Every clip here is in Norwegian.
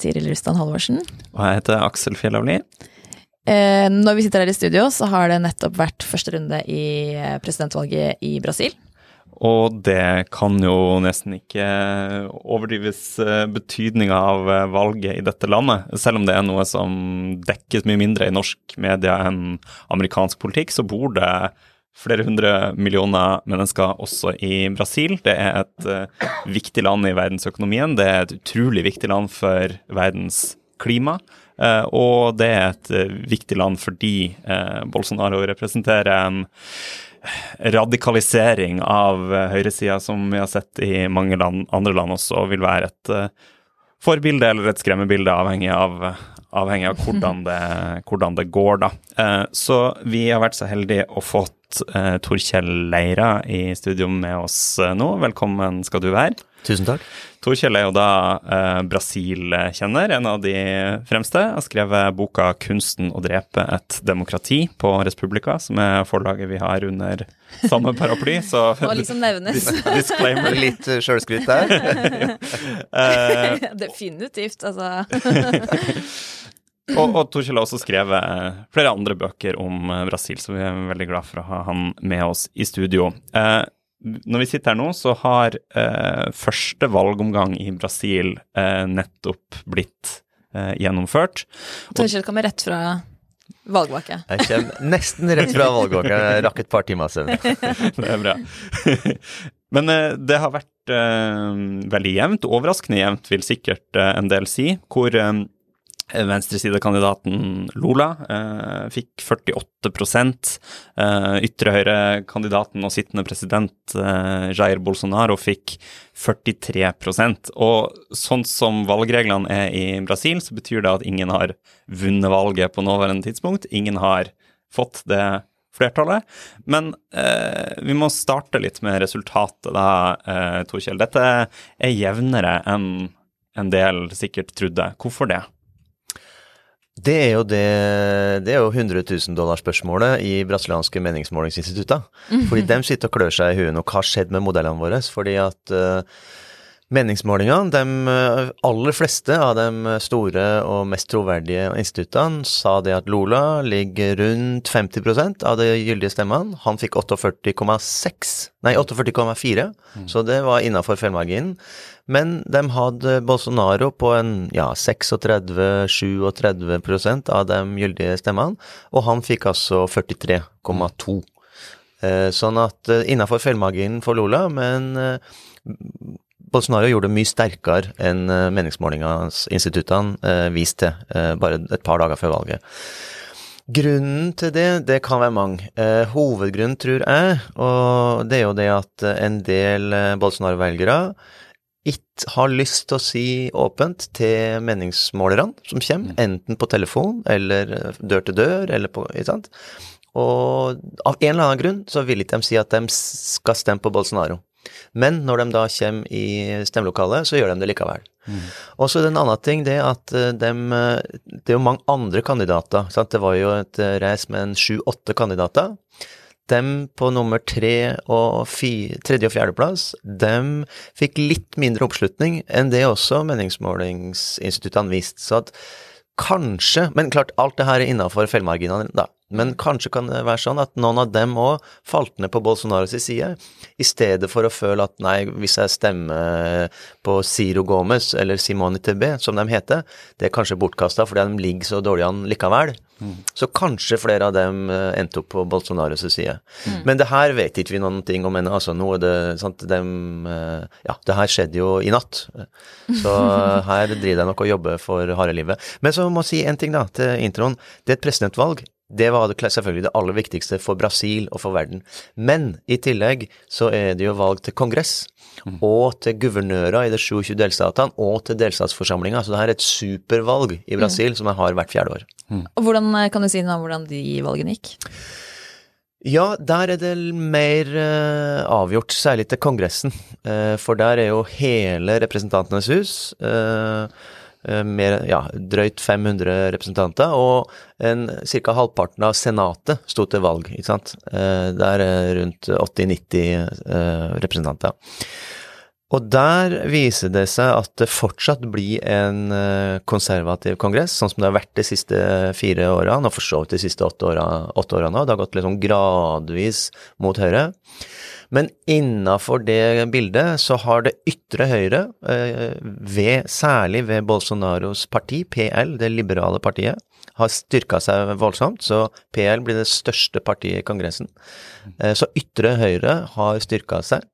Tiril Rustan Halvorsen. Og jeg heter Aksel Fjellavli. Eh, når vi sitter her i studio, så har det nettopp vært første runde i eh, presidentvalget i Brasil. Og det kan jo nesten ikke overdrives eh, betydninga av valget i dette landet. Selv om det er noe som dekkes mye mindre i norsk media enn amerikansk politikk, så bor det flere hundre millioner mennesker også i Brasil. Det er et eh, viktig land i verdensøkonomien. Det er et utrolig viktig land for verdens klima. Eh, og det er et eh, viktig land fordi Bolsonaro representerer en radikalisering av høyresida som vi har sett i mange land, andre land også, vil være et forbilde eller et skremmebilde, avhengig av, avhengig av hvordan, det, hvordan det går, da. Så vi har vært så heldige å fått eh, Torkjell Leira i studio med oss eh, nå. Velkommen skal du være. Tusen takk. Torkjell er jo da eh, Brasil-kjenner, en av de fremste. Har skrevet boka 'Kunsten å drepe et demokrati' på Respublica, som er forlaget vi har under samme paraply. Så Må liksom nevnes. disclaimer. Litt uh, sjølskryt der. Eh, Definitivt, altså. Og, og Torkjell har også skrevet eh, flere andre bøker om eh, Brasil, så vi er veldig glad for å ha han med oss i studio. Eh, når vi sitter her nå, så har eh, første valgomgang i Brasil eh, nettopp blitt eh, gjennomført. Torkjell kommer rett fra valgvake. Jeg kommer nesten rett fra valgvake. Jeg rakk et par timer søvn. Det er bra. Men eh, det har vært eh, veldig jevnt, overraskende jevnt vil sikkert eh, en del si, hvor eh, venstresidekandidaten Lola eh, fikk 48 eh, Ytre høyre-kandidaten og sittende president eh, Jair Bolsonaro fikk 43% Og sånn som valgreglene er i Brasil, så betyr det at ingen har vunnet valget på nåværende tidspunkt. Ingen har fått det flertallet. Men eh, vi må starte litt med resultatet, da, eh, Torkjell. Dette er jevnere enn en del sikkert trodde. Hvorfor det? Det er jo det Det er jo 100 000 dollar-spørsmålet i brasilianske meningsmålingsinstitutter. Fordi dem sitter og klør seg i huet nå. Hva har skjedd med modellene våre? Fordi at uh, meningsmålingene, de uh, aller fleste av de store og mest troverdige instituttene, sa det at Lola ligger rundt 50% av de gyldige stemmene. Han fikk 48,6 Nei, 48,4, så det var innafor feilmarginen. Men de hadde Bolsonaro på en ja, 36-37% av de gyldige stemmene, og han fikk altså 43,2. Eh, sånn at eh, innafor feilmarginen for Lola, men eh, Bolsonaro gjorde det mye sterkere enn eh, meningsmålingsinstituttene eh, viste til eh, bare et par dager før valget. Grunnen til det, det kan være mange. Hovedgrunnen, tror jeg, og det er jo det at en del Bolsonaro-velgere ikke har lyst til å si åpent til meningsmålerne som kommer, enten på telefon eller dør til dør, eller på Ikke sant? Og av en eller annen grunn så vil ikke de si at de skal stemme på Bolsonaro. Men når de da kommer i stemmelokalet, så gjør de det likevel. Og så en annen ting, det at de, eh, det er jo mange andre kandidater. Sant? Det var jo et reis med en sju-åtte kandidater. Dem på nummer tre og fi- tredje og fjerdeplass, dem fikk litt mindre oppslutning enn det også meningsmålingsinstituttene viste. Så at kanskje Men klart, alt det her er innafor feilmarginene, da. Men kanskje kan det være sånn at noen av dem òg falt ned på Bolsonaros side, i stedet for å føle at nei, hvis jeg stemmer på Ciro Gomez eller Simone Tebe, som de heter, det er kanskje bortkasta fordi de ligger så dårlig an likevel. Så kanskje flere av dem eh, endte opp på Bolsonaros side. Men det her vet ikke vi noen ting om ennå. Altså, nå er det sant, dem, eh, Ja, det her skjedde jo i natt. Så her driver de nok og jobber for harde livet. Men så må jeg si en ting da, til introen. Det er et presidentvalg. Det var selvfølgelig det aller viktigste for Brasil og for verden. Men i tillegg så er det jo valg til kongress. Og til guvernører i de 27 delstatene, og til delstatsforsamlinga. Så det her er et supervalg i Brasil som jeg har hvert fjerde år. Og hvordan eh, kan du si noe om hvordan de valgene gikk? Ja, der er det mer uh, avgjort, særlig til Kongressen. Uh, for der er jo hele Representantenes hus. eh, mer, ja, drøyt 500 representanter, og ca. halvparten av Senatet sto til valg. ikke sant? Eh, der er rundt 80-90 eh, representanter. Og der viser det seg at det fortsatt blir en eh, konservativ kongress, sånn som det har vært de siste fire årene, og for så vidt de siste åtte årene åtte årene. Det har gått liksom gradvis mot høyre. Men innafor det bildet så har det ytre høyre, eh, ved, særlig ved Bolsonaros parti, PL, det liberale partiet, har styrka seg voldsomt, så PL blir det største partiet i Kongressen. Eh, Så ytre høyre har styrka seg.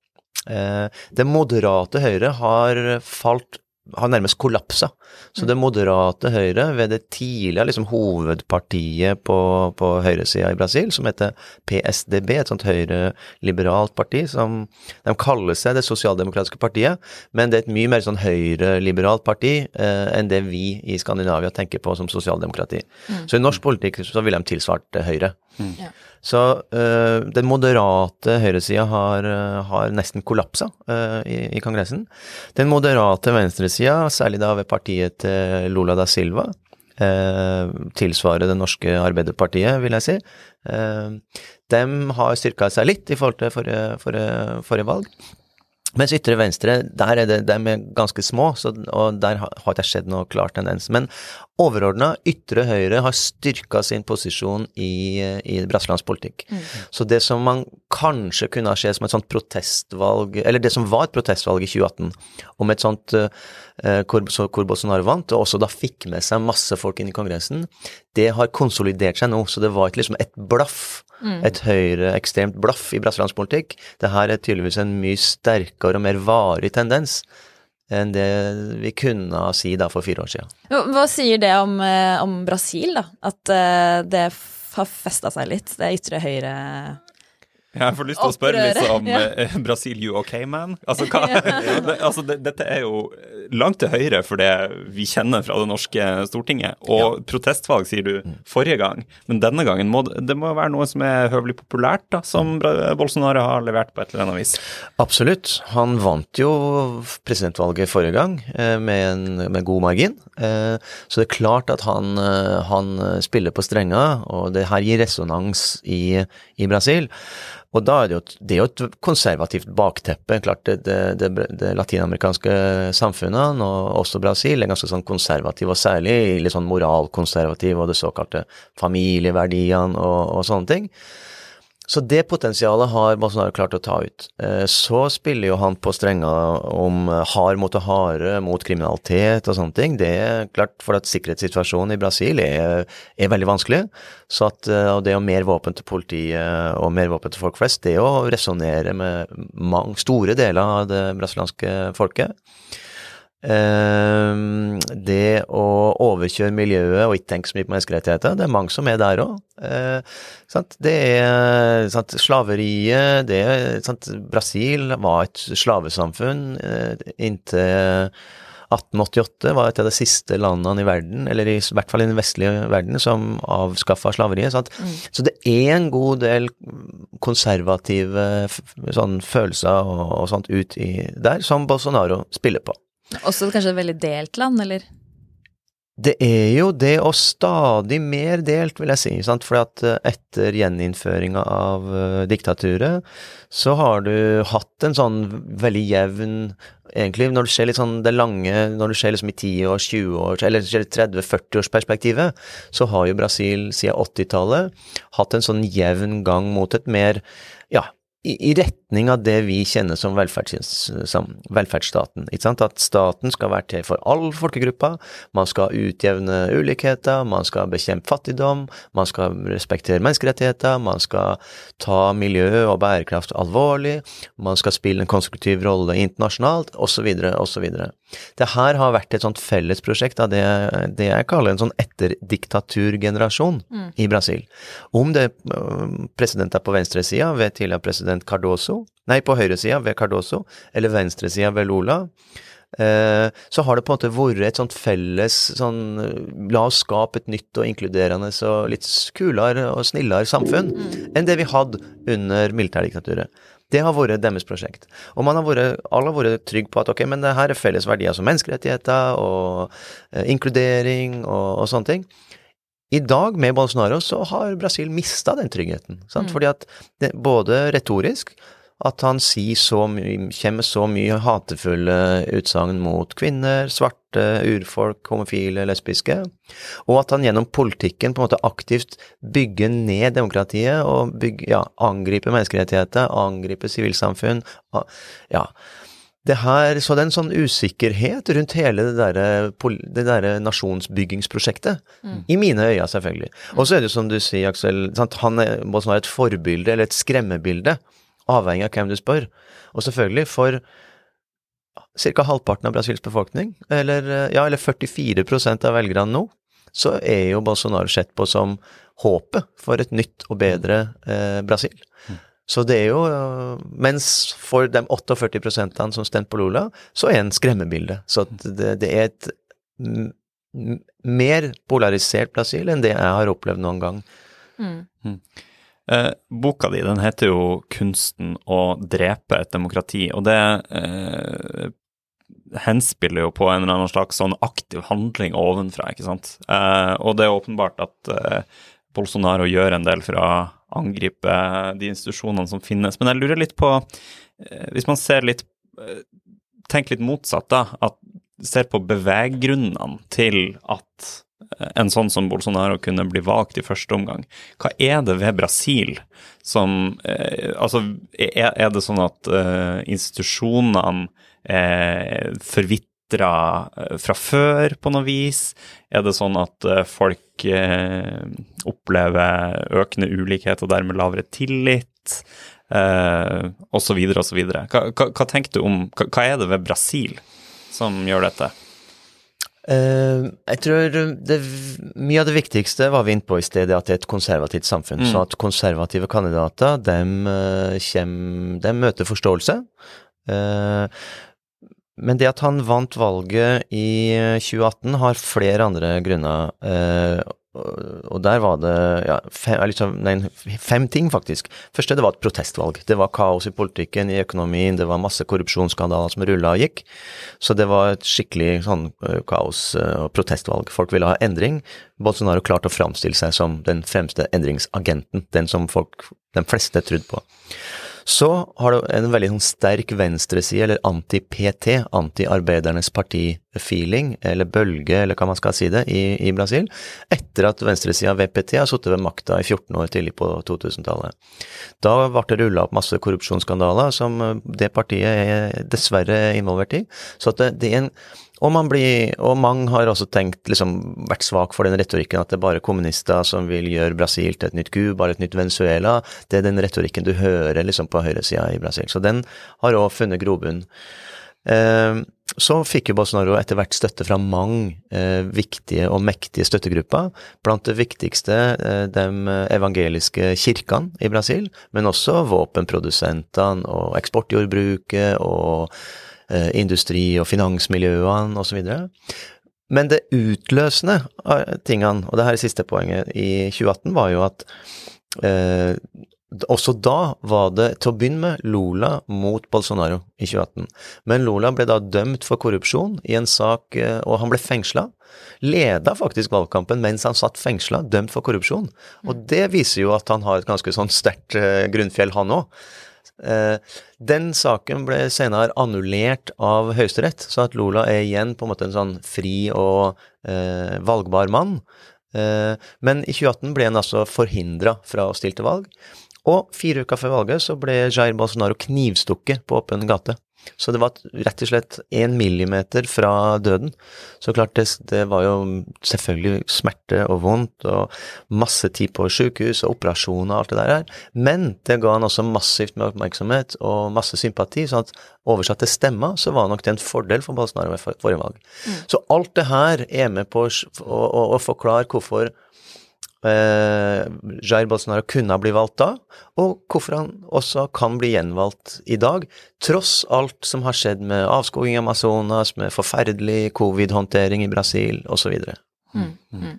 Eh, Det moderate høyre har falt har nærmest kollapsa. Så det moderate høyre ved det tidligere liksom hovedpartiet på, på høyresida i Brasil, som heter PSDB, et sånt høyre-liberalt parti, som de kaller seg det sosialdemokratiske partiet, men det er et mye mer sånn høyre-liberalt parti eh, enn det vi i Skandinavia tenker på som sosialdemokrati. Så i norsk politikk så ville de tilsvart Høyre. Høyre. Ja. Så uh, den moderate høyresida har, øh, har nesten kollapsa uh, i, i Kongressen. Den moderate venstresida, særlig da ved partiet til Lula da Silva, uh, tilsvarer det norske Arbeiderpartiet, vil jeg si, de har styrka seg litt i forhold til forrige, forrige, forrige valg. Mens ytre venstre, der er det, de er ganske små, så, og der har det ikke skjedd noe klar tendens. Men overordna, ytre høyre har styrka sin posisjon i, i brasiliansk politikk. Så det som man kanskje kunne ha skjedd som et sånt protestvalg, eller det som var et protestvalg i 2018, om et sånt uh, hvor, så, hvor Bolsonaro vant, og også da fikk med seg masse folk inn i Kongressen, det har konsolidert seg nå. Så det var ikke liksom et blaff et høyreekstremt blaff i brasiliansk politikk. Det her er tydeligvis en mye sterkere og mer varig tendens enn det vi kunne si da for fire år siden. Hva sier det om, eh, om Brasil, da? At eh, det har festa seg litt, det ytre høyre Jeg får lyst til å spørre litt om ja. eh, Brasil, you okay, man? Altså, hva, det, altså det, dette er jo langt til høyre for det vi kjenner fra det norske Stortinget. Og protestvalg, sier du, forrige gang. Men denne gangen må det, det må være noe som er høvelig populært, da, som Bolsonaro har levert på et eller annet vis. Absolutt. Han vant jo presidentvalget forrige gang eh, med, en, med god margin. Eh, Så det er klart at han, eh, han spiller på strenger, og det her gir resonans i, i Brasil. Og da er det jo, et- det er jo et konservativt bakteppe. Klart det, det, det latinamerikanske samfunnet, og også Brasil, er ganske sånn konservativ, og særlig litt sånn moralkonservativ, og det såkalte familieverdiene og, og sånne ting. Så det potensialet har Bolsonaro klart å ta ut. Eh, Så spiller jo han på strenger om eh, hard mot harde mot kriminalitet og sånne ting. Det er klart, for at sikkerhetssituasjonen i Brasil er, er veldig vanskelig. Så at, eh, og det å mer våpen til politiet og mer våpen til folk flest, det å resonnere med mange, store deler av det brasilianske folket. Eh, det å overkjøre miljøet og ikke tenke så mye på menneskerettigheter, det er mange som er der òg. det er sant, slaveriet det er, sant, Brasil var et slavesamfunn eh, inntil 1888 var et av de siste landene i verden, eller i hvert fall i den vestlige verden, som avskaffa slaveriet. Sant? Så det er en god del konservative sånn, følelser og, og sånt ut i der, som Bolsonaro spiller på. Også kanskje et veldig delt land, eller? Det er jo det, og stadig mer delt, vil jeg si. Sant? For at eh, etter gjeninnføringa av uh, diktaturet, så har du hatt en sånn veldig jevn Egentlig, når du ser litt sånn det lange Når du ser liksom i 10-års, 20-års, eller 30-40-årsperspektivet, så har jo Brasil siden 80-tallet hatt en sånn jevn gang mot et mer, ja, i, i retning av det vi kjenner som, som velferdsstaten. At staten skal være til for all folkegruppa, man skal utjevne ulikheter, man skal bekjempe fattigdom, man skal respektere menneskerettigheter, man skal ta miljø og bærekraft alvorlig, man skal spille en konstruktiv rolle internasjonalt, osv., osv. Det her har vært et sånt fellesprosjekt av det, det jeg kaller en sånn etterdiktaturgenerasjon mm. i Brasil. Om det president er på venstresida ved tidligere president Cardoso, nei, på høyresida ved Cardoso, eller venstresida ved Lula, eh, så har det på en måte vært et sånt felles sånn La oss skape et nytt og inkluderende og litt kulere og snillere samfunn mm. enn det vi hadde under militærdiktaturet. Det har vært deres prosjekt. Og man har vært, alle har vært trygge på at ok, men det her er felles verdier som menneskerettigheter og eh, inkludering og, og, sånne ting. I dag, med Bolsonaro, så har Brasil mista den tryggheten. Mm. Fordi at det, både retorisk at han sier så mye, kommer så mye hatefulle utsagn mot kvinner, svarte, urfolk, homofile, lesbiske, og at han gjennom politikken på en måte aktivt bygger ned demokratiet og bygger, ja, angriper menneskerettigheter, angriper sivilsamfunn, ja. Det her, så det er en sånn usikkerhet rundt hele det derre der nasjonsbyggingsprosjektet. Mm. I mine øyne, selvfølgelig. Og så er det jo som du sier, Aksel, sant? han er, må være et forbilde, eller et skremmebilde avhengig av hvem du spør. Og selvfølgelig, for ca. halvparten av Brasils befolkning, eller, ja, eller 44% av velgerne nå, så er jo Bolsonaro sett på som håpet for et nytt og bedre eh, Brasil. Mm. Så det er jo Mens for de 48% som stemte på Lula, så er det en skremmebilde. Så det, det er et mer polarisert Brasil enn det jeg har opplevd noen gang. Mm. Mm. Eh, boka di den heter jo 'Kunsten å drepe et demokrati', og det eh, henspiller jo på en eller annen slags sånn aktiv handling ovenfra, ikke sant. Eh, og det er åpenbart at eh, Bolsonaro gjør en del for å angripe de institusjonene som finnes. Men jeg lurer litt på, eh, hvis man ser litt eh, Tenk litt motsatt, da. At ser på beveggrunnene til at en sånn som Bolsonaro kunne bli valgt i første omgang. Hva er det ved Brasil som eh, Altså, er, det sånn at eh, institusjonene eh, forvitra eh, fra før på noe vis? Er det sånn at eh, folk eh, opplever økende ulikhet og dermed lavere tillit? Eh, og så videre og så videre. Hva, hva, hva tenker du om hva, hva er det ved Brasil som gjør dette? Uh, jeg tror det, mye av det viktigste var vi inne på i stedet, at det er et konservativt samfunn. Mm. Så at konservative kandidater, dem, kjem, dem møter forståelse. Uh, men det at han vant valget i 2018 har flere andre grunner og der var det ja, fem, liksom, nei, fem, ting, faktisk. Første, det var et protestvalg. Det var kaos i politikken, i økonomien, det var masse korrupsjonsskandaler som rulla og gikk. Så det var et skikkelig sånn kaos- og protestvalg. Folk ville ha endring. Bolsonaro klarte å framstille seg som den fremste endringsagenten, den som folk, de fleste trodde på. Så har du en veldig sånn sterk venstreside, eller anti-PT, anti-arbeidernes parti-feeling, eller bølge, eller hva man skal si det, i, i Brasil, etter at venstresida VPT har sittet ved makta i 14 år tidlig på 2000-tallet. Da ble det rulla opp masse korrupsjonsskandaler som det partiet er dessverre involvert i. Så det, det er en og, man blir, og mange har også tenkt, liksom vært svak for den retorikken at det er bare kommunister som vil gjøre Brasil til et nytt Cuba eller et nytt Venezuela. Det er den retorikken du hører liksom på høyresida i Brasil. Så den har òg funnet grobunn. Eh, så fikk jo Bolsonaro etter hvert støtte fra mange eh, viktige og mektige støttegrupper. Blant det viktigste eh, de evangeliske kirkene i Brasil, men også våpenprodusentene og eksportjordbruket og Eh, industri- og finansmiljøene osv. Men det utløsende av tingene, og det her er siste poenget, i 2018 var jo at eh, også da var det til å begynne med Lola mot Bolsonaro i 2018. Men Lola ble da dømt for korrupsjon i en sak, eh, og han ble fengsla. Leda faktisk valgkampen mens han satt fengsla, dømt for korrupsjon. Og det viser jo at han har et ganske sånn sterkt eh, grunnfjell, han òg. Eh, den saken ble senere annullert av Høyesterett, så at Lola er igjen på en måte en sånn fri og eh, valgbar mann. Eh, men i 2018 ble han altså forhindra fra å stille til valg. Og fire uker før valget så ble Jair Bolsonaro knivstukket på åpen gate. Så det var rett og slett én millimeter fra døden. Så klart, det, det, var jo selvfølgelig smerte og vondt og masse tid på sykehus og operasjoner og alt det der her. Men det ga han også massivt med oppmerksomhet og masse sympati. sånn at oversatt til stemmer så var nok det en fordel for Bolsonaro ved forrige valg. Mm. Så alt det her er med på å, å, å forklare hvorfor eh, Jair Bolsonaro kunne bli valgt da, og hvorfor han også kan bli gjenvalgt i dag, tross alt som har skjedd med avskoging i Amazonas, med forferdelig covid-håndtering i Brasil osv. Mm. Mm.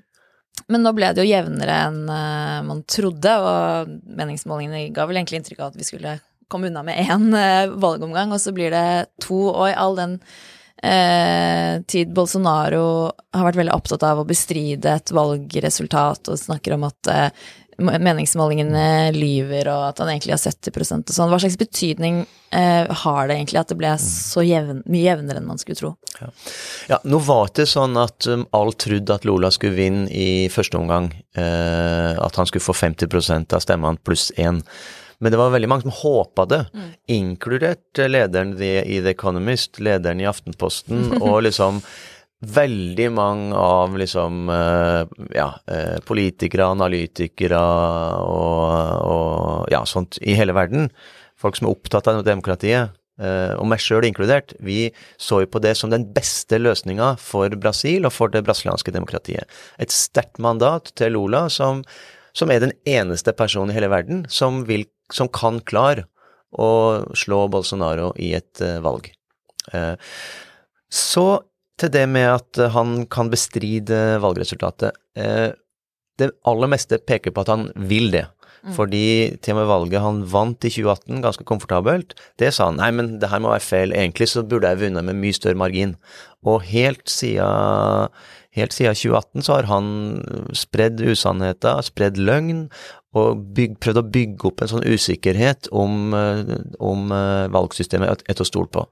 Men nå ble det jo jevnere enn uh, man trodde, og meningsmålingene ga vel egentlig inntrykk av at vi skulle komme unna med én uh, valgomgang, og så blir det to. Og i all den eh, tid Bolsonaro har vært veldig opptatt av å bestride et valgresultat og snakker om at eh, meningsmålingene lyver, og at han egentlig har 70% og sånn. Hva slags betydning eh, har det egentlig at det ble så jevn, mye jevnere enn man skulle tro? Ja. ja nå var det sånn at um, alle trodde at Lola skulle vinne i første omgang. Eh, at han skulle få 50% av stemmene pluss én. Men det var veldig mange som håpa det, mm. inkludert lederen i The Economist, lederen i Aftenposten, og liksom veldig mange av liksom eh, ja, eh, politikere, analytikere og, og ja, sånt i hele verden. Folk som er opptatt av demokratiet, eh, og meg sjøl inkludert, vi så jo på det som den beste løsninga for Brasil og for det brasilianske demokratiet. Et sterkt mandat til Lula, som, som er den eneste personen i hele verden som vil som kan klare å slå Bolsonaro i et uh, valg. Uh, så til det med at han kan bestride valgresultatet. Det aller meste peker på at han vil det. Mm. Fordi til og med valget han vant i 2018, ganske komfortabelt, det sa han nei, men det her må være feil. Egentlig så burde jeg vunnet med mye større margin. Og helt siden, helt siden 2018 så har han spredd usannheter, spredd løgn, og bygg, prøvd å bygge opp en sånn usikkerhet om, eh, om uh, valgsystemet et å stole på.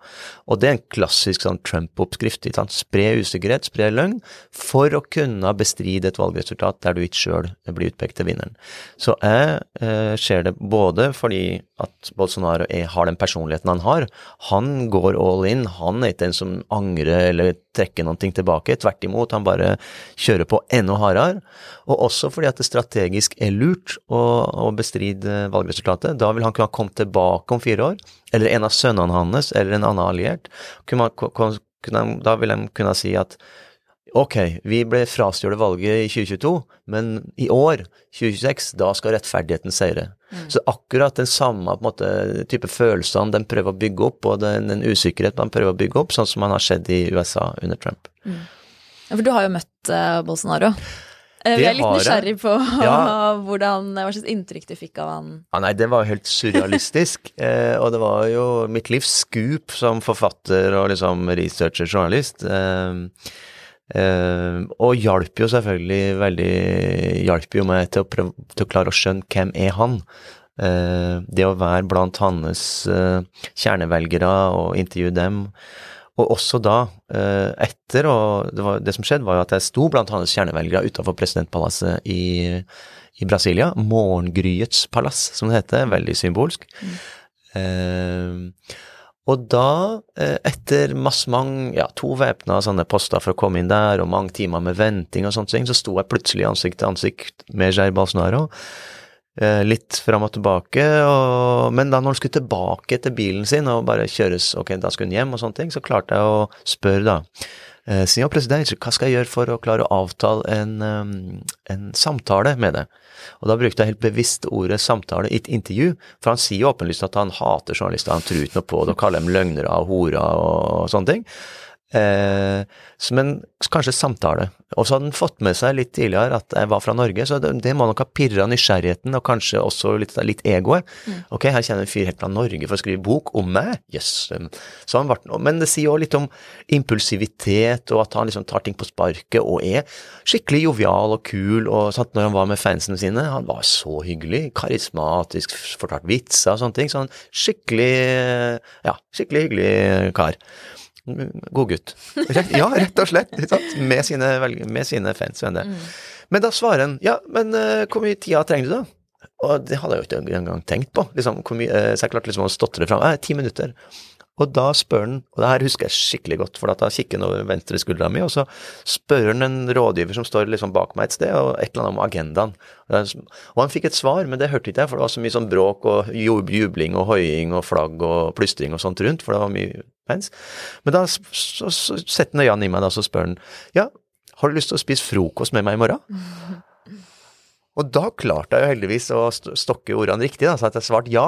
Og det er en klassisk sånn Trump-oppskrift. Spre usikkerhet, spre løgn, for å kunne bestride et valgresultat der du ikke sjøl blir utpekt til vinneren. Så jeg eh, ser det både fordi at Bolsonaro er, har den personligheten han har. Han går all in. Han er ikke den som angrer eller trekker noe tilbake. Tvert imot, han bare kjører på enda hardere. Og også fordi at det strategisk er lurt å, å bestride valgresultatet. Da vil han kunne komme tilbake om fire år, eller en av sønnene hans, eller en annen alliert. Da vil de kunne si at ok, vi ble frastjålet valget i 2022, men i år, 2026, da skal rettferdigheten seire. Mm. Så akkurat den samme måte, type følelsene de prøver å bygge opp, og den, den usikkerheten man prøver å bygge opp, sånn som man har skjedd i USA under Trump. Mm. Ja, for du har jo møtt uh, Bolsonaro. Det vi er litt nysgjerrig på ja. hvordan, hva slags inntrykk du fikk av han. Ja, nei, det var helt surrealistisk. eh, og det var jo mitt livs skup som forfatter og liksom researcher, journalist. Eh, Uh, og hjalp jo selvfølgelig veldig Hjalp jo meg til å, prøve, til å klare å skjønne hvem er han. Uh, det å være blant hans uh, kjernevelgere og intervjue dem. Og også da, etter og det, var, det, som skjedde, var jo at jeg sto blant hans kjernevelgere utenfor presidentpalasset i, i Brasilia. Morgengryets palass, som det heter. Veldig symbolsk. Mm. Og da, eh, etter masse mange, ja, to væpna sånne poster for å komme inn der, og mange timer med venting og ting, så sto jeg plutselig ansikt til ansikt med Jair Bolsonaro. Eh, litt fram og tilbake, og, men da når han skulle tilbake til bilen sin og bare kjøres, ok, da skulle han hjem og sånne ting, så klarte jeg å spørre da. Eh, ja, president, hva skal jeg gjøre for å klare å avtale en, en samtale med deg? Og da brukte jeg helt bevisst ordet samtale i et intervju, for han sier jo åpenlyst at han hater journalister, han tror ikke noe på det og kaller dem løgnere og horer og sånne ting. Eh, en kanskje samtale. Og så hadde han fått med seg litt tidligere at jeg var fra Norge, så det, det må nok ha pirra nysgjerrigheten og kanskje også litt, litt egoet. Mm. Ok, her kjenner en fyr helt fra Norge for å skrive bok om meg, jøss. Yes. Men det sier òg litt om impulsivitet, og at han liksom tar ting på sparket og er skikkelig jovial og kul. og sant, Når han var med fansene sine, han var så hyggelig, karismatisk, fortalte vitser og sånne ting. Så han skikkelig, ja, skikkelig hyggelig kar. God gutt. Ja, rett og slett. Med sine, med sine fans. Mm. Men da svarer han ja, men uh, hvor mye tida trenger du da? Og det hadde jeg jo ikke engang tenkt på. Liksom, hvor mye, eh, så jeg klarte liksom å stotre fram. Eh, ti minutter. Og da spør han, og det her husker jeg skikkelig godt, for da kikker han over venstre skuldra mi, og så spør han en rådgiver som står liksom bak meg et sted, og et eller annet om agendaen. Og han fikk et svar, men det hørte ikke jeg, for det var så mye sånn bråk og jubling og hoiing og flagg og plystring og sånt rundt, for det var mye pens. Men da så, så setter han øynene i meg, da, så spør han ja, har du lyst til å spise frokost med meg i morgen? Og da klarte jeg jo heldigvis å stokke ordene riktig, da, så at jeg svarte ja.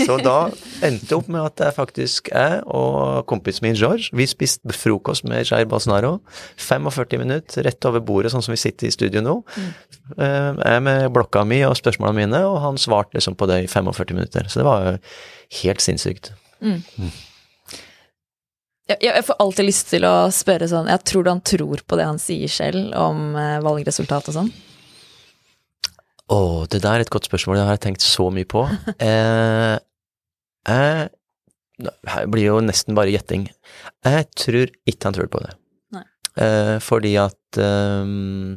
Så da endte det opp med at jeg faktisk, jeg og kompisen min George, vi spiste frokost med Jair Bolsonaro. 45 minutter rett over bordet, sånn som vi sitter i studio nå. Mm. Jeg med blokka mi og spørsmålene mine, og han svarte liksom på det i 45 minutter. Så det var jo helt sinnssykt. Mm. Mm. Jeg, får alltid lyst til å spørre sånn Jeg tror du han tror på det han sier selv om eh, valgresultat og sånn? Å, det der er et godt spørsmål, det har jeg tenkt så mye på. Eh, jeg Her blir jo nesten bare gjetting. Jeg tror ikke han tror på det. Eh, fordi at um,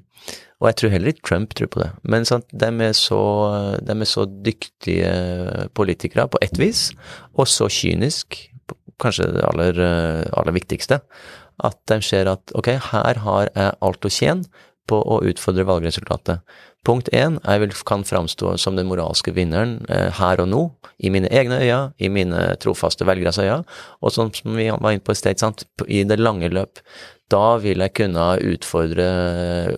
Og jeg tror heller ikke Trump tror på det. Men sant, de, er så, de er så dyktige politikere på ett vis, og så kynisk, kanskje det aller, aller viktigste, at de ser at ok, her har jeg alt å tjene på å utfordre valgresultatet. Punkt én, jeg vil, kan framstå som den moralske vinneren eh, her og nå, i mine egne øyne, i mine trofaste velgeres øyne, og som, som vi var inne på i sted, sant, i det lange løp. Da vil jeg kunne utfordre,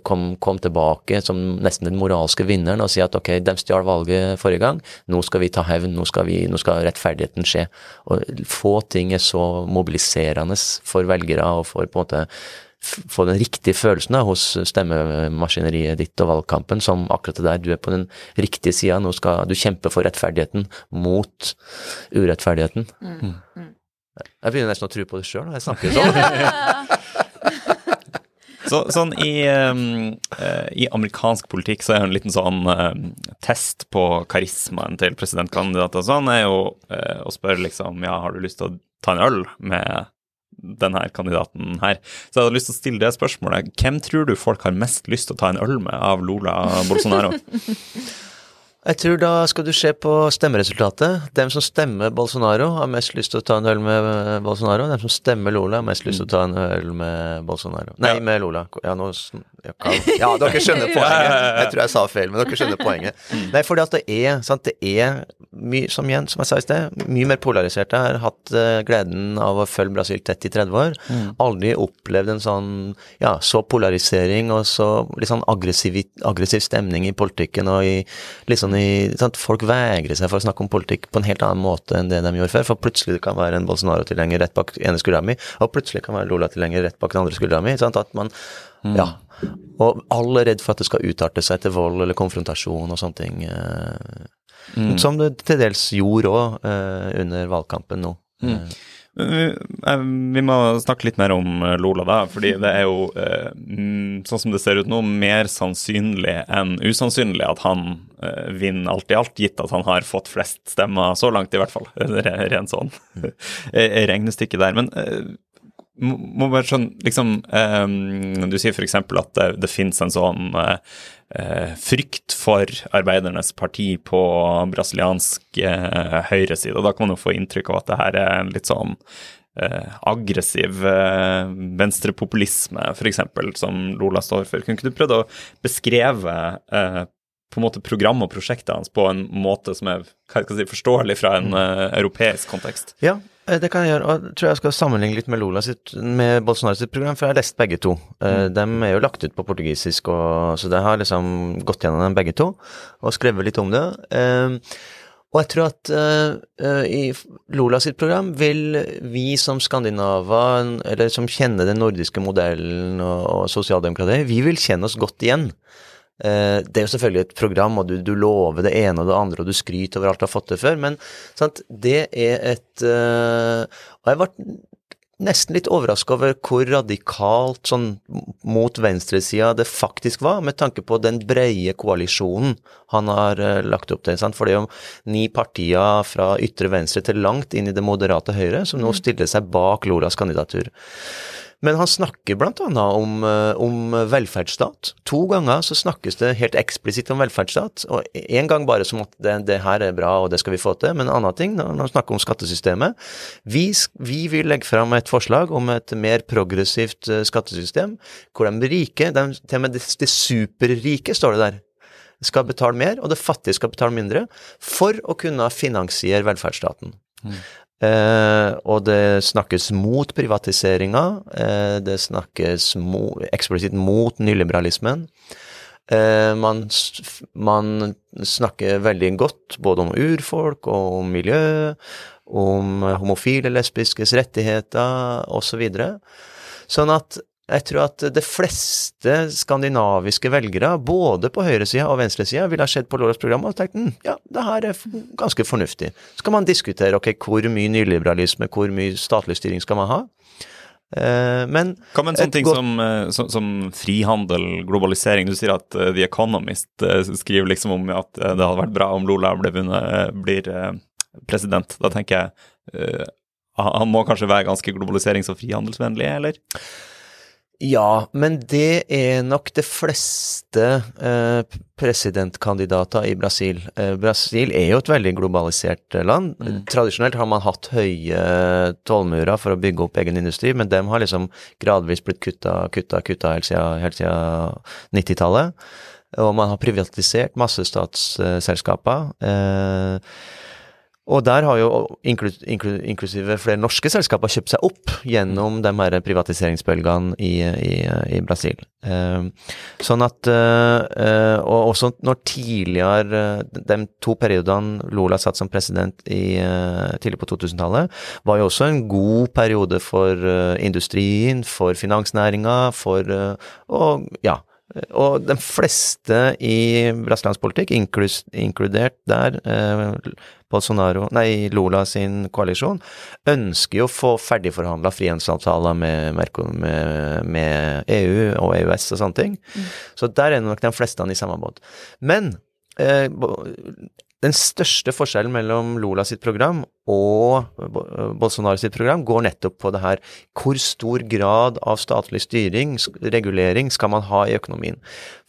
komme kom tilbake som nesten den moralske vinneren og si at ok, de stjal valget forrige gang, nå skal vi ta hevn, nå skal, vi, nå skal rettferdigheten skje. Og få ting er så mobiliserende for velgere og for på en måte få den riktige følelsen da, hos stemmemaskineriet ditt og valgkampen, som akkurat det der, du er på den riktige sida, nå skal du kjempe for rettferdigheten mot urettferdigheten. Mm. Mm. Jeg begynner nesten å tro på det sjøl når jeg snakker sånn. Så, sånn i, um, uh, i, amerikansk politikk så er jo en liten sånn uh, test på karismaen til presidentkandidater og sånn, er jo uh, å spørre liksom ja, har du lyst til å ta en øl med denne kandidaten her. Så jeg hadde lyst til å stille det spørsmålet. Hvem tror du folk har mest lyst til å ta en øl med av Lola Bolsonaro? Jeg tror da skal du se på stemmeresultatet. Dem som stemmer Bolsonaro, har mest lyst til å ta en øl med Bolsonaro. Dem som stemmer Lola, har mest lyst til å ta en øl med Bolsonaro. Nei, ja. med Lola. Ja, nå, ja, dere skjønner poenget. Jeg tror jeg sa feil, men dere skjønner poenget. Nei, fordi at det er, sant, det er mye, som igjen, som jeg sa i sted, mye mer polarisert. Jeg har hatt uh, gleden av å følge Brasil tett i 30 år. Mm. Aldri opplevd en sånn, ja, så polarisering og så litt sånn aggressiv, aggressiv stemning i politikken og i litt sånn i sant? Folk vegrer seg for å snakke om politikk på en helt annen måte enn det de gjorde før. For plutselig det kan være en Bolsonaro-tilhenger rett bak ene skuldra mi, og plutselig kan være Lola-tilhenger rett bak den andre skuldra mi. Sant? At man mm. Ja. Og alle er redd for at det skal utarte seg til vold eller konfrontasjon og sånne ting. Eh, mm. Som det til dels gjorde òg eh, under valgkampen nå. Mm. Eh, vi må snakke litt mer om eh, Lola, da. fordi det er jo, eh, mm, sånn som det ser ut nå, mer sannsynlig enn usannsynlig at han vinner alt i alt, gitt at han har fått flest stemmer så langt, i hvert fall. Rent sånn regnestykke der. Men må bare skjønne liksom, Du sier f.eks. at det, det finnes en sånn frykt for arbeidernes parti på brasiliansk eh, høyreside. Og da kan man jo få inntrykk av at det her er litt sånn eh, aggressiv eh, venstrepopulisme, f.eks., som Lola står for. Kunne ikke du prøvd å beskreve eh, på en måte program og prosjektet hans på en måte som er si, forståelig fra en uh, europeisk kontekst? Ja, Eh, det kan jeg gjøre, og jeg tror jeg skal sammenligne litt med Lola sitt, med Bolsonaro sitt program, for jeg har lest begge to. Eh, mm. De er jo lagt ut på portugisisk, og, så det har liksom gått gjennom dem begge to, og skrevet litt om det. Uh, og jeg tror at uh, i Lola sitt program vil vi som skandinaver, eller som kjenner den nordiske modellen og, og sosialdemokratiet, vi vil kjenne oss godt igjen. Eh, det er jo selvfølgelig et program, og du, du, lover det ene og det andre, og du skryter over alt du har fått til før, men sant, det er et uh, Og jeg ble nesten litt overraska over hvor radikalt sånn mot venstresida det faktisk var, med tanke på den breie koalisjonen han har uh, lagt opp til. Sant? For det er jo ni partier fra ytre venstre til langt inn i det moderate høyre som nå mm. stiller seg bak Lolas kandidatur. Men han snakker blant annet om, eh, om velferdsstat. To ganger så snakkes det helt eksplisitt om velferdsstat, og én gang bare som at det, det, her er bra og det skal vi få til, men en annen ting når han snakker om skattesystemet. Vi, vi vil legge fram et forslag om et mer progressivt eh, skattesystem, hvor de rike, de, til og med de, superrike, står det der, skal betale mer, og det fattige skal betale mindre, for å kunne finansiere velferdsstaten. Mm. Eh, og det snakkes mot privatiseringa. Eh, det snakkes mo eksplisitt mot nyliberalismen. Eh, man, man, snakker veldig godt både om urfolk og om miljø, om homofile, lesbiskes rettigheter osv. Så sånn at jeg tror at de fleste skandinaviske velgere, både på høyresida og venstresida, ville ha sett på Loras program og tenkt hm, ja, det her er ganske fornuftig. Så kan man diskutere ok, hvor mye nyliberalisme, hvor mye statlig styring skal man ha. Eh, men Hva med en sånn ting godt... som, eh, som, som, frihandel, globalisering? Du sier at uh, The Economist skriver liksom om at det hadde vært bra om Lola vunnet, blir president. Da tenker jeg han må kanskje være ganske globaliserings- og frihandelsvennlig, eller? Ja, men det er nok de fleste eh, presidentkandidater i Brasil. Eh, Brasil er jo et veldig globalisert eh, land. Mm. Tradisjonelt har man hatt høye tollmurer for å bygge opp egen industri, men dem har liksom gradvis blitt kutta, kutta, kutta helt siden, helt siden 90-tallet. Og man har privatisert masse statsselskaper. Eh, og der har jo inklus, inklus, inklusive flere norske selskaper kjøpt seg opp gjennom de her privatiseringsbølgene i, i, i Brasil. Uh, sånn at uh, Og også når tidligere De to periodene Lula satt som president i, tidlig på 2000-tallet, var jo også en god periode for industrien, for finansnæringa, for Og ja, og de fleste i brasiliansk politikk, inkludert der eh, Bolsonaro, nei, Lula sin koalisjon, ønsker jo å få ferdigforhandla frihandelsavtaler med, med, med, EU og EØS og sånne ting. Mm. Så der er nok de fleste i samme båt. Men eh, den største forskjellen mellom Lula sitt program og Bolsonaro sitt program går nettopp på det her hvor stor grad av statlig styring, regulering, skal man ha i økonomien.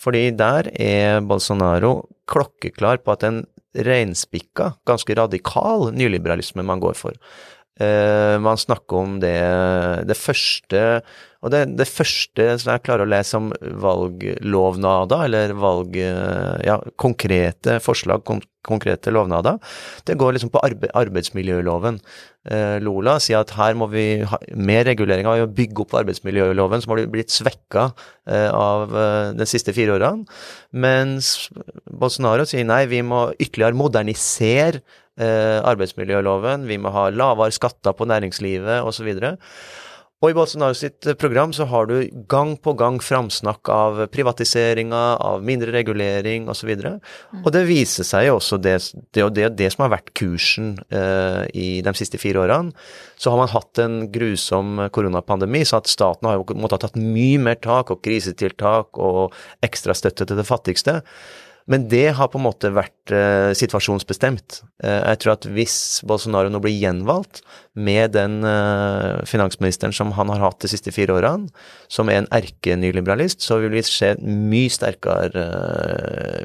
Fordi der er Bolsonaro klokkeklar på at en reinspikka, ganske radikal nyliberalisme man går for. Uh, man snakker om det, det første Og det, det, første som jeg klarer å lese om valglovnader, eller valg... Ja, konkrete forslag, kon konkrete lovnader, det går liksom på arbe arbeidsmiljøloven. Eh, Lola sier at her må vi ha mer regulering av å bygge opp arbeidsmiljøloven, som har blitt svekka eh, av de siste fire årene. Mens Bolsonaro sier nei, vi må ytterligere modernisere eh, arbeidsmiljøloven, vi må ha lavere skatter på næringslivet osv. Og i Bolsonaro sitt program så har du gang på gang framsnakk av privatiseringa, av mindre regulering osv. Og, mm. og det viser seg jo også, det, det, det, det som har vært kursen eh, i de siste fire årene. Så har man hatt en grusom koronapandemi, så at staten har jo måttet ha tatt mye mer tak, og krisetiltak og ekstra støtte til det fattigste. Men det har på en måte vært eh, situasjonsbestemt. Eh, jeg tror at hvis Bolsonaro nå blir gjenvalgt med den eh, finansministeren som han har hatt de siste fire årene, som er en erkenyliberalist, så vil vi se mye sterkere,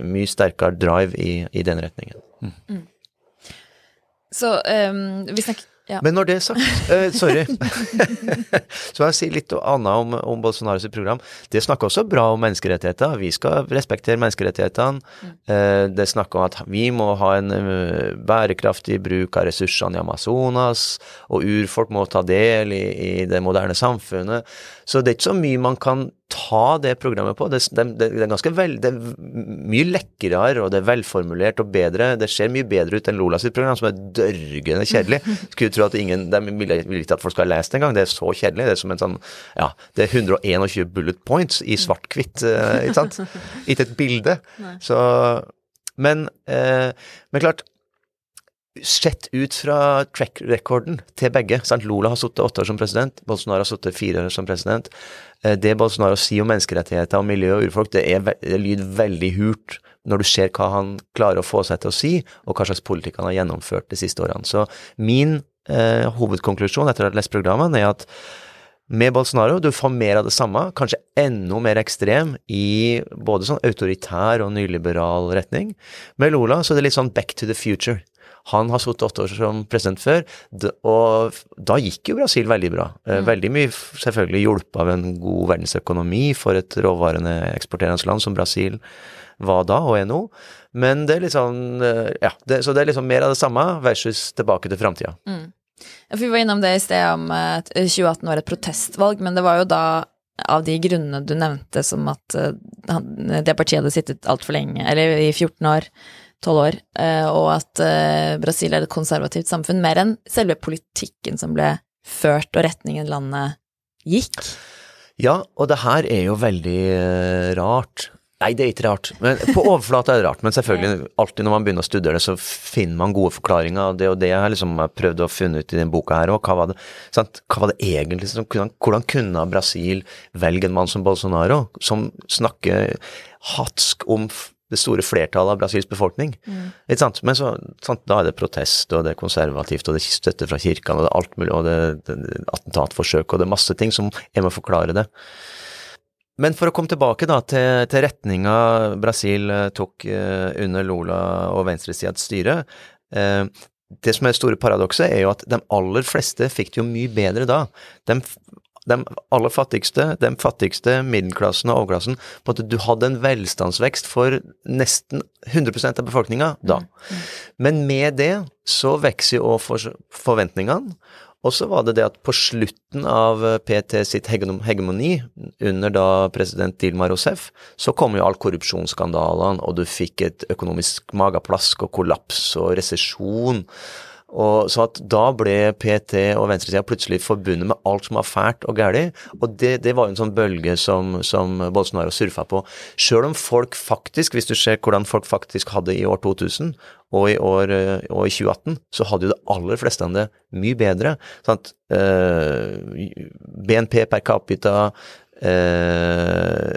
mye sterkere drive i, i den retningen. Mm. Mm. Så um, vi snakker ja. Men når det er sagt uh, Sorry. så jeg si litt annet om, om Bolsonaros program. Det snakker også bra om menneskerettigheter. Vi skal respektere menneskerettighetene. Uh, det snakker om at vi må ha en uh, bærekraftig bruk av ressursene i Amazonas, og urfolk må ta del i, i det moderne samfunnet. Så det er ikke så mye man kan ta det programmet på. Det, det, det, er ganske vel, det er mye lekrere, og det er velformulert og bedre. Det ser mye bedre ut enn Lola sitt program, som er dørgende kjedelig. Skulle tro at ingen De vil, vil ikke at folk skal ha lest det engang. Det er så kjedelig. Det er som en sånn Ja, det er 121 bullet points i svart-hvitt, eh, ikke sant? Ikke et bilde. Så Men, eh, men klart Sett ut fra track-rekorden til begge. Sant? Lula har sittet åtte år som president, Bolsonaro har sittet fire år som president. Eh, det Bolsonaro sier om menneskerettigheter og miljø og urfolk, det, er, det lyder veldig hult når du ser hva han klarer å få seg til å si, og hva slags politikk han har gjennomført de siste årene. Så min eh, hovedkonklusjon etter å ha lest programmene, er at Med Bolsonaro du får mer av det samme, kanskje enda mer ekstrem i både sånn autoritær og nyliberal retning. Med Lula så er det litt sånn back to the future. Han har sittet åtte år som president før, og da gikk jo Brasil veldig bra. Eh, mm. Veldig mye selvfølgelig hjulpet av en god verdensøkonomi for et råvarende eksporterende land som Brasil var da, og er nå. Men det er litt sånn eh, Ja, det, så det er liksom mer av det samme versus tilbake til framtida. Mm. Vi var innom det i sted om at 2018 var et protestvalg, men det var jo da av de grunnene du nevnte, som at eh, det partiet hadde sittet altfor lenge, eller i 14 år, 12 år, eh, og at eh, Brasil er et konservativt samfunn, mer enn selve politikken som ble ført, og retningen landet gikk. Ja, og det her er jo veldig rart. Nei, det er ikke rart. Men på overflata er det rart. Men selvfølgelig, alltid når man begynner å studere det, så finner man gode forklaringer. og Det og det jeg liksom har prøvd å finne ut i denne boka her òg. Hva, hva, var det egentlig som Hvordan kunne Brasil velge en mann som Bolsonaro, som snakker hatsk om det store flertallet av Brasils befolkning. Mm. Ikke sant? Men så, sant, da er det protest, og det er konservativt, og det er støtte fra kirkene, og det er alt mulig, og det er attentatforsøk, og det er masse ting som er med å forklare det. Men for å komme tilbake da til, til retninga Brasil eh, tok eh, under Lula og venstresidas styre. Eh, det som er det store paradokset, er jo at de aller fleste fikk det jo mye bedre da. De, de aller fattigste, de fattigste, middelklassen og overklassen på at Du hadde en velstandsvekst for nesten 100% av befolkninga da. Mm, mm. Men med det så vokser jo òg forventningene. Og så var det det at på slutten av PT sitt hegemoni, under da president Dilma Rousef, så kom jo all korrupsjonsskandalene, og du fikk et økonomisk mageplask og kollaps og resesjon. Og så at da ble PT og venstresida plutselig forbundet med alt som var fælt og galt. Og det, det, var jo en sånn bølge som, som Bolsonaro surfa på. Sjøl om folk faktisk, hvis du ser hvordan folk faktisk hadde i år 2000 og i, år, og i 2018, så hadde jo det aller fleste av det mye bedre. At, eh, BNP per capita eh,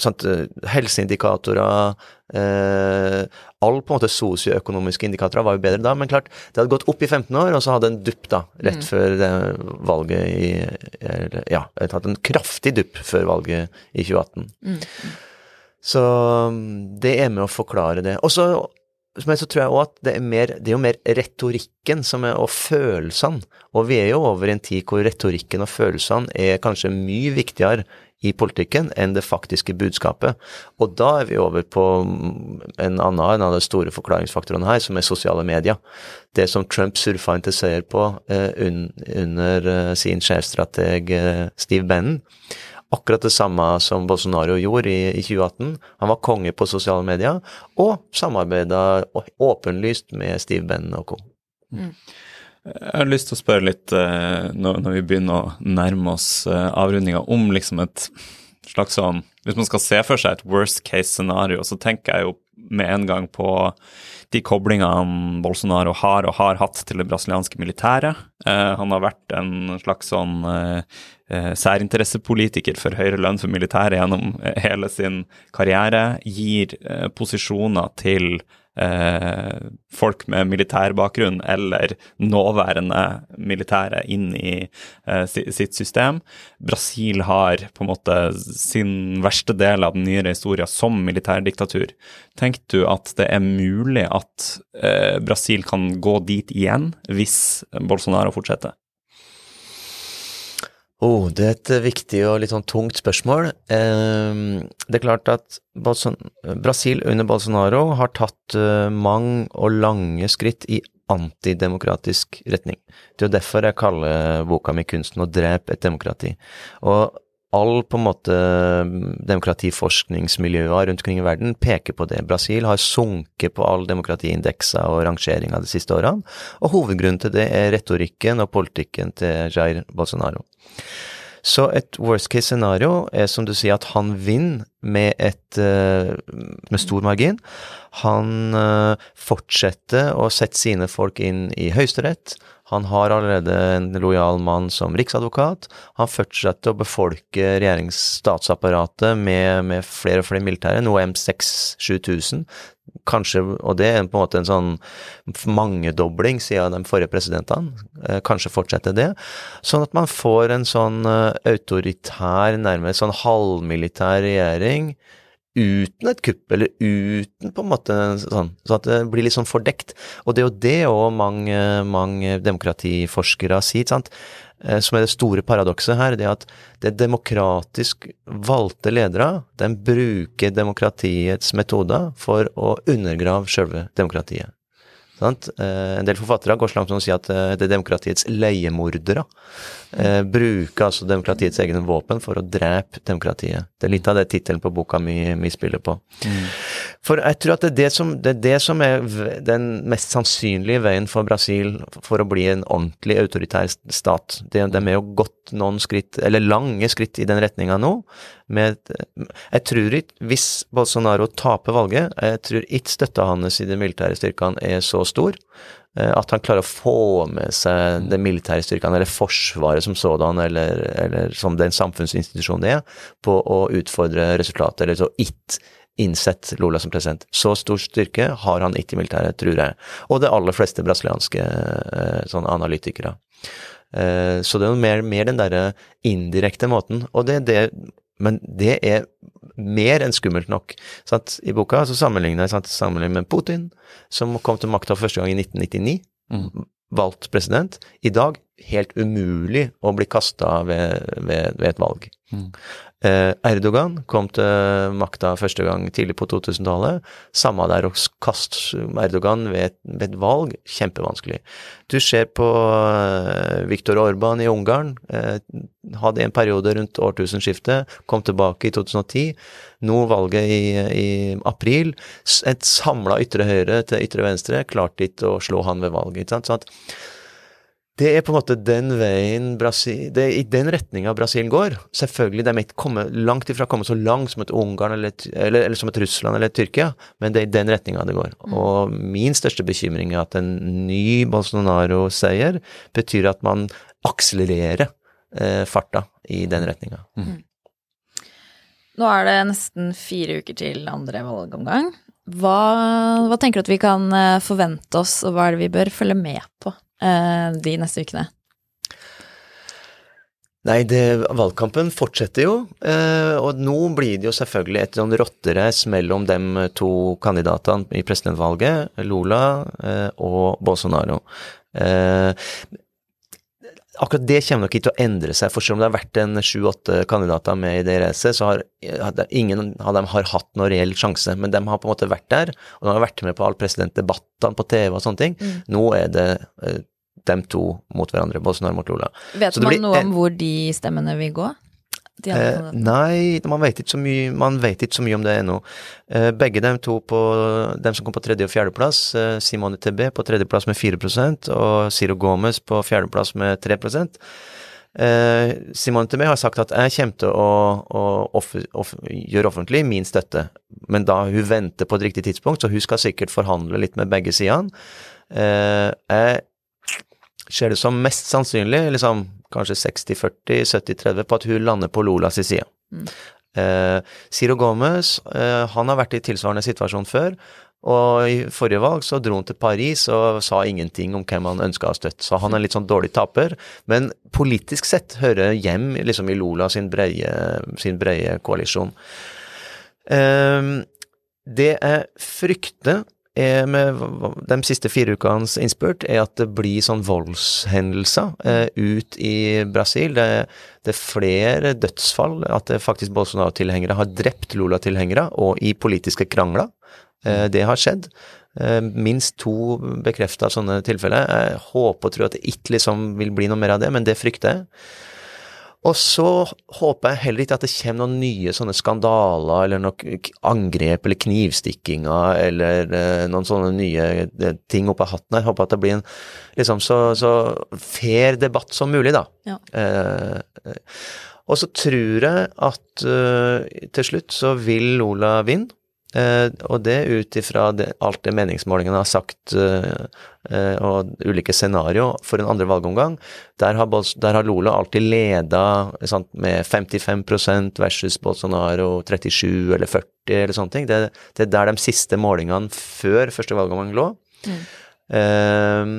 sånt, eh, helseindikatorer eh, All på en måte sosioøkonomiske indikatorer var jo bedre da, men klart, det hadde gått opp i 15 år, og så hadde en dupp da, rett mm. før valget i eller, Ja, det hadde en kraftig dupp før valget i 2018. Mm. Så mm, det er med å forklare det. Og så men så tror jeg òg at det er, mer, det er jo mer retorikken som er, og følelsene. Og vi er jo over i en tid hvor retorikken og følelsene er kanskje mye viktigere i politikken enn det faktiske budskapet. Og da er vi over på en annen en av de store forklaringsfaktorene her, som er sosiale medier. Det som Trump surfa inn til seier på eh, un, under eh, sin sjefstrateg eh, Steve Bannon. Akkurat det samme som Bolsonaro gjorde i, i 2018. Han var konge på sosiale medier, og samarbeida åpenlyst med Steve Bannon og co. Mm. Jeg har lyst til å spørre litt, uh, når, vi begynner å nærme oss uh, avrundinga, om liksom et slags sånn Hvis man skal se for seg et worst case scenario, så tenker jeg jo med en gang på de koblingene Bolsonaro har og har hatt til det brasilianske militæret. Uh, han har vært en slags sånn særinteressepolitiker for høyere lønn for militæret gjennom hele sin karriere. Gir posisjoner til eh, folk med militærbakgrunn eller nåværende militære inn i eh, sitt system. Brasil har på en måte sin verste del av den nyere historien som militærdiktatur. Tenker du at det er mulig at eh, Brasil kan gå dit igjen hvis Bolsonaro fortsetter? Oh, det er et viktig og litt sånn tungt spørsmål. Eh, det er klart at Bolson Brasil under Bolsonaro har tatt eh, mange og lange skritt i antidemokratisk retning. Det er jo derfor jeg kaller boka mi 'Kunsten å drepe et demokrati'. Og all på en måte demokratiforskningsmiljøer rundt omkring i verden peker på det. Brasil har sunket på all demokratiindekser og rangeringer de siste årene, og hovedgrunnen til det er retorikken og politikken til Jair Bolsonaro. Så et worst case scenario er som du sier at han vinner med, et, eh, med stor margin. Han eh, fortsetter å sette sine folk inn i Høyesterett. Han har allerede en lojal mann som riksadvokat. Han fortsetter å befolke regjeringsstatsapparatet med, med flere og flere militære, noe M6-7000. Kanskje, og det er på en måte en sånn mangedobling siden de forrige presidentene. Eh, kanskje fortsette det. Sånn at man får en sånn eh, autoritær, nærmest sånn halvmilitær regjering uten et kupp, eller uten på en måte sånn, så at det blir litt sånn fordekt. Og det er jo det òg mange, mange demokratiforskere sier, sant? Eh, som er det store paradokset her, det er at det demokratisk valgte ledere, de bruker demokratiets metoder for å undergrave selve demokratiet. Eh, en del forfattere går så langt som å si at eh, det er demokratiets leiemordere. Eh, bruker altså demokratiets egne våpen for å drepe demokratiet. Det er litt av det tittelen på boka mi, mi spiller på. Mm. For jeg tror at det er det, som, det er det som er den mest sannsynlige veien for Brasil for å bli en ordentlig autoritær stat. De, de er jo gått noen skritt, eller lange skritt i den retninga nå. Med, jeg tror ikke, hvis Bolsonaro taper valget, jeg tror ikke støtta hans i de militære styrkene er så stor. Eh, at han klarer å få med seg de militære styrkene, eller Forsvaret som sådan, eller, eller som den samfunnsinstitusjonen det er, på å utfordre resultatet, eller så ikke innsett Lula som president. Så stor styrke har han ikke i militæret, tror jeg. Og de aller fleste brasilianske sånn, analytikere. Eh, så det er mer, mer den derre indirekte måten. Og det er det Men det er mer enn skummelt nok. Sant? I boka så sammenligner jeg sammenligner med Putin, som kom til makta første gang i 1999. Mm. Valgt president. I dag helt umulig å bli kasta ved, ved, ved, et valg. Mm. Eh, Erdogan kom til makta første gang tidlig på 2000-tallet. Samme der å kaste Erdogan ved et, valg, kjempevanskelig. Du ser på eh, Viktor Orban i Ungarn. Eh, hadde en periode rundt årtusenskiftet, kom tilbake i 2010. Nå valget i, i april. Et samla ytre høyre til ytre venstre klarte ikke å slå han ved valget. ikke sant? Sånn at det er på en måte den veien Brasil, det er i den retninga Brasil går. Selvfølgelig, de er ikke kommet, langt ifra komme så langt som et Ungarn eller, eller, eller, som et Russland eller et Tyrkia, men det er i den retninga det går. Mm. Og min største bekymring er at en ny Bolsonaro-seier betyr at man akselererer eh, farta i den retninga. Mm. mm. Nå er det nesten fire uker til andre valgomgang. Hva, hva tenker du at vi kan eh, forvente oss, og hva er det vi bør følge med på? Eh, de neste ukene? Nei, det, valgkampen fortsetter jo, eh, og nå blir det jo selvfølgelig et sånn rotterace mellom de to kandidatene i presidentvalget, Lula eh, og Bolsonaro. Akkurat det kommer nok ikke til å endre seg, for selv om det har vært en sju-åtte kandidater med i det racet, så har ingen av dem har hatt noen reell sjanse. Men de har på en måte vært der, og de har vært med på alle presidentdebattene på TV og sånne ting. Mm. Nå er det uh, dem to mot hverandre, Bolsonaro mot Lula. Vet man noe om hvor de stemmene vil gå? Eh, nei, man vet, ikke så mye, man vet ikke så mye om det ennå. Eh, begge dem to på dem som kom på tredje- og fjerdeplass, eh, Simone TB på tredjeplass med 4% og Ciro Gomez på fjerdeplass med 3% eh, Simone TB har sagt at jeg kommer til å, å offer, off, gjøre offentlig min støtte, men da hun venter på et riktig tidspunkt, så hun skal sikkert forhandle litt med begge sidene. Eh, jeg ser det som mest sannsynlig, liksom kanskje 60-40, 70-30, på at hun lander på Lolas side. Mm. Eh, Ciro Gomez eh, han har vært i tilsvarende situasjon før. Og i forrige valg så dro han til Paris og sa ingenting om hvem han ønska å støtte. Så han er litt sånn dårlig taper. Men politisk sett hører hjem liksom i Lola sin breie, sin breie koalisjon. Eh, det jeg frykter er med de siste fire ukenes innspurt, er at det blir sånn voldshendelser eh, ut i Brasil. Det, det, er flere dødsfall. At det faktisk Bolsonaro-tilhengere har drept Lula-tilhengere, og i politiske krangler. Eh, det har skjedd. Eh, minst to bekrefta sånne tilfeller. Jeg håper og tror at det ikke liksom vil bli noe mer av det, men det frykter jeg. Og så håper jeg heller ikke at det kommer noen nye sånne skandaler eller noen angrep eller knivstikkinger eller eh, noen sånne nye eh, ting opp av hatten. Jeg håper at det blir en liksom så, så fair debatt som mulig, da. Ja. Eh, og så tror jeg at uh, til slutt så vil Ola vinne. Eh, og det ut ifra alt det meningsmålingene har sagt eh, eh, og ulike scenario for en andre valgomgang. Der har, der har Lula alltid leda sant, med 55% versus Bolsonaro 37 eller 40 eller sånne ting. Det, det er der de siste målingene før første valgomgang lå. Mm. Eh,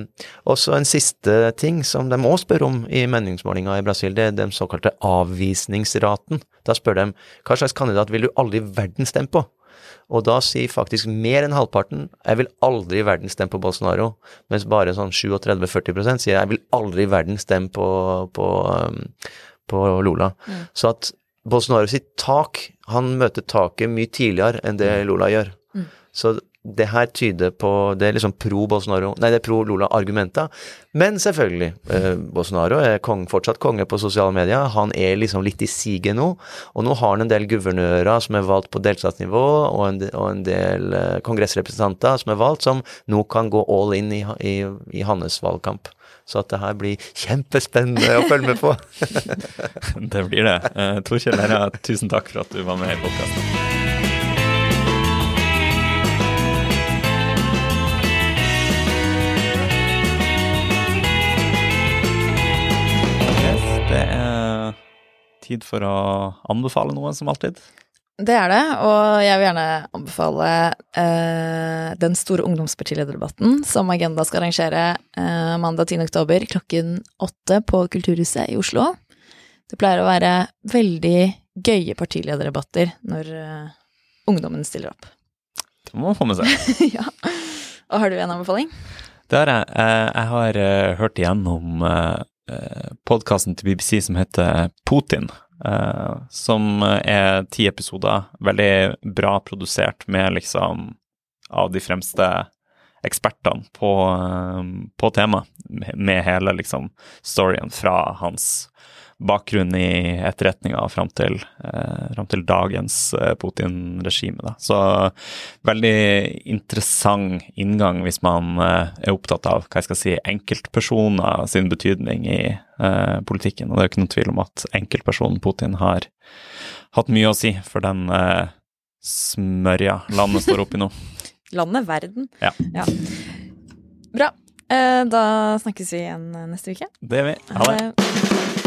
også en siste ting som de òg spør om i meningsmålinga i Brasil, det er den såkalte avvisningsraten. Da spør de hva slags kandidat vil du aldri i verden stemme på? Og da sier faktisk mer enn halvparten jeg vil aldri i verden stemme på Bolsonaro, mens bare sånn 37-40% sier jeg vil aldri i verden stemme på, på, um, på Lola. Mm. Så at Bolsonaro sitt tak, han møter taket mye tidligere enn det mm. Lola gjør. Mm. Så det her tyder på Det er liksom pro Bolsonaro Nei, det er pro Lula argumenta. Men selvfølgelig, eh, Bolsonaro er kong, fortsatt konge på sosiale medier. Han er liksom litt i siget nå. Og nå har han en del guvernører som er valgt på delstatsnivå, og en, og en del eh, kongressrepresentanter som er valgt, som nå kan gå all in i, i, i hans valgkamp. Så at det her blir kjempespennende å følge med på. det blir det. Uh, Tor Kjellera, tusen takk for at du var med i podkasten. Tid for å anbefale noe, som alltid? Det er det, og jeg vil gjerne anbefale eh, den store ungdomspartilederdebatten som Agenda skal arrangere eh, mandag 10. oktober klokken åtte på Kulturhuset i Oslo. Det pleier å være veldig gøye partilederdebatter når eh, ungdommen stiller opp. Det må man få med seg. ja. Og har du en anbefaling? Det har jeg. Eh, jeg har uh, hørt igjennom Eh, podkasten til BBC som heter Putin. Uh, som er ti episoder, veldig bra produsert med liksom av de fremste ekspertene på, uh, på temaet, med hele liksom storyen fra hans bakgrunn i etterretninga fram til, eh, til dagens eh, Putin-regime. Så veldig interessant inngang hvis man eh, er opptatt av hva jeg skal si, enkeltpersoner sin betydning i eh, politikken. Og det er jo ikke noen tvil om at enkeltpersonen Putin har hatt mye å si for den eh, smørja landet står oppi nå. landet, verden. Ja. ja. Bra. Eh, da snakkes vi igjen neste uke. Det gjør vi. Ha det.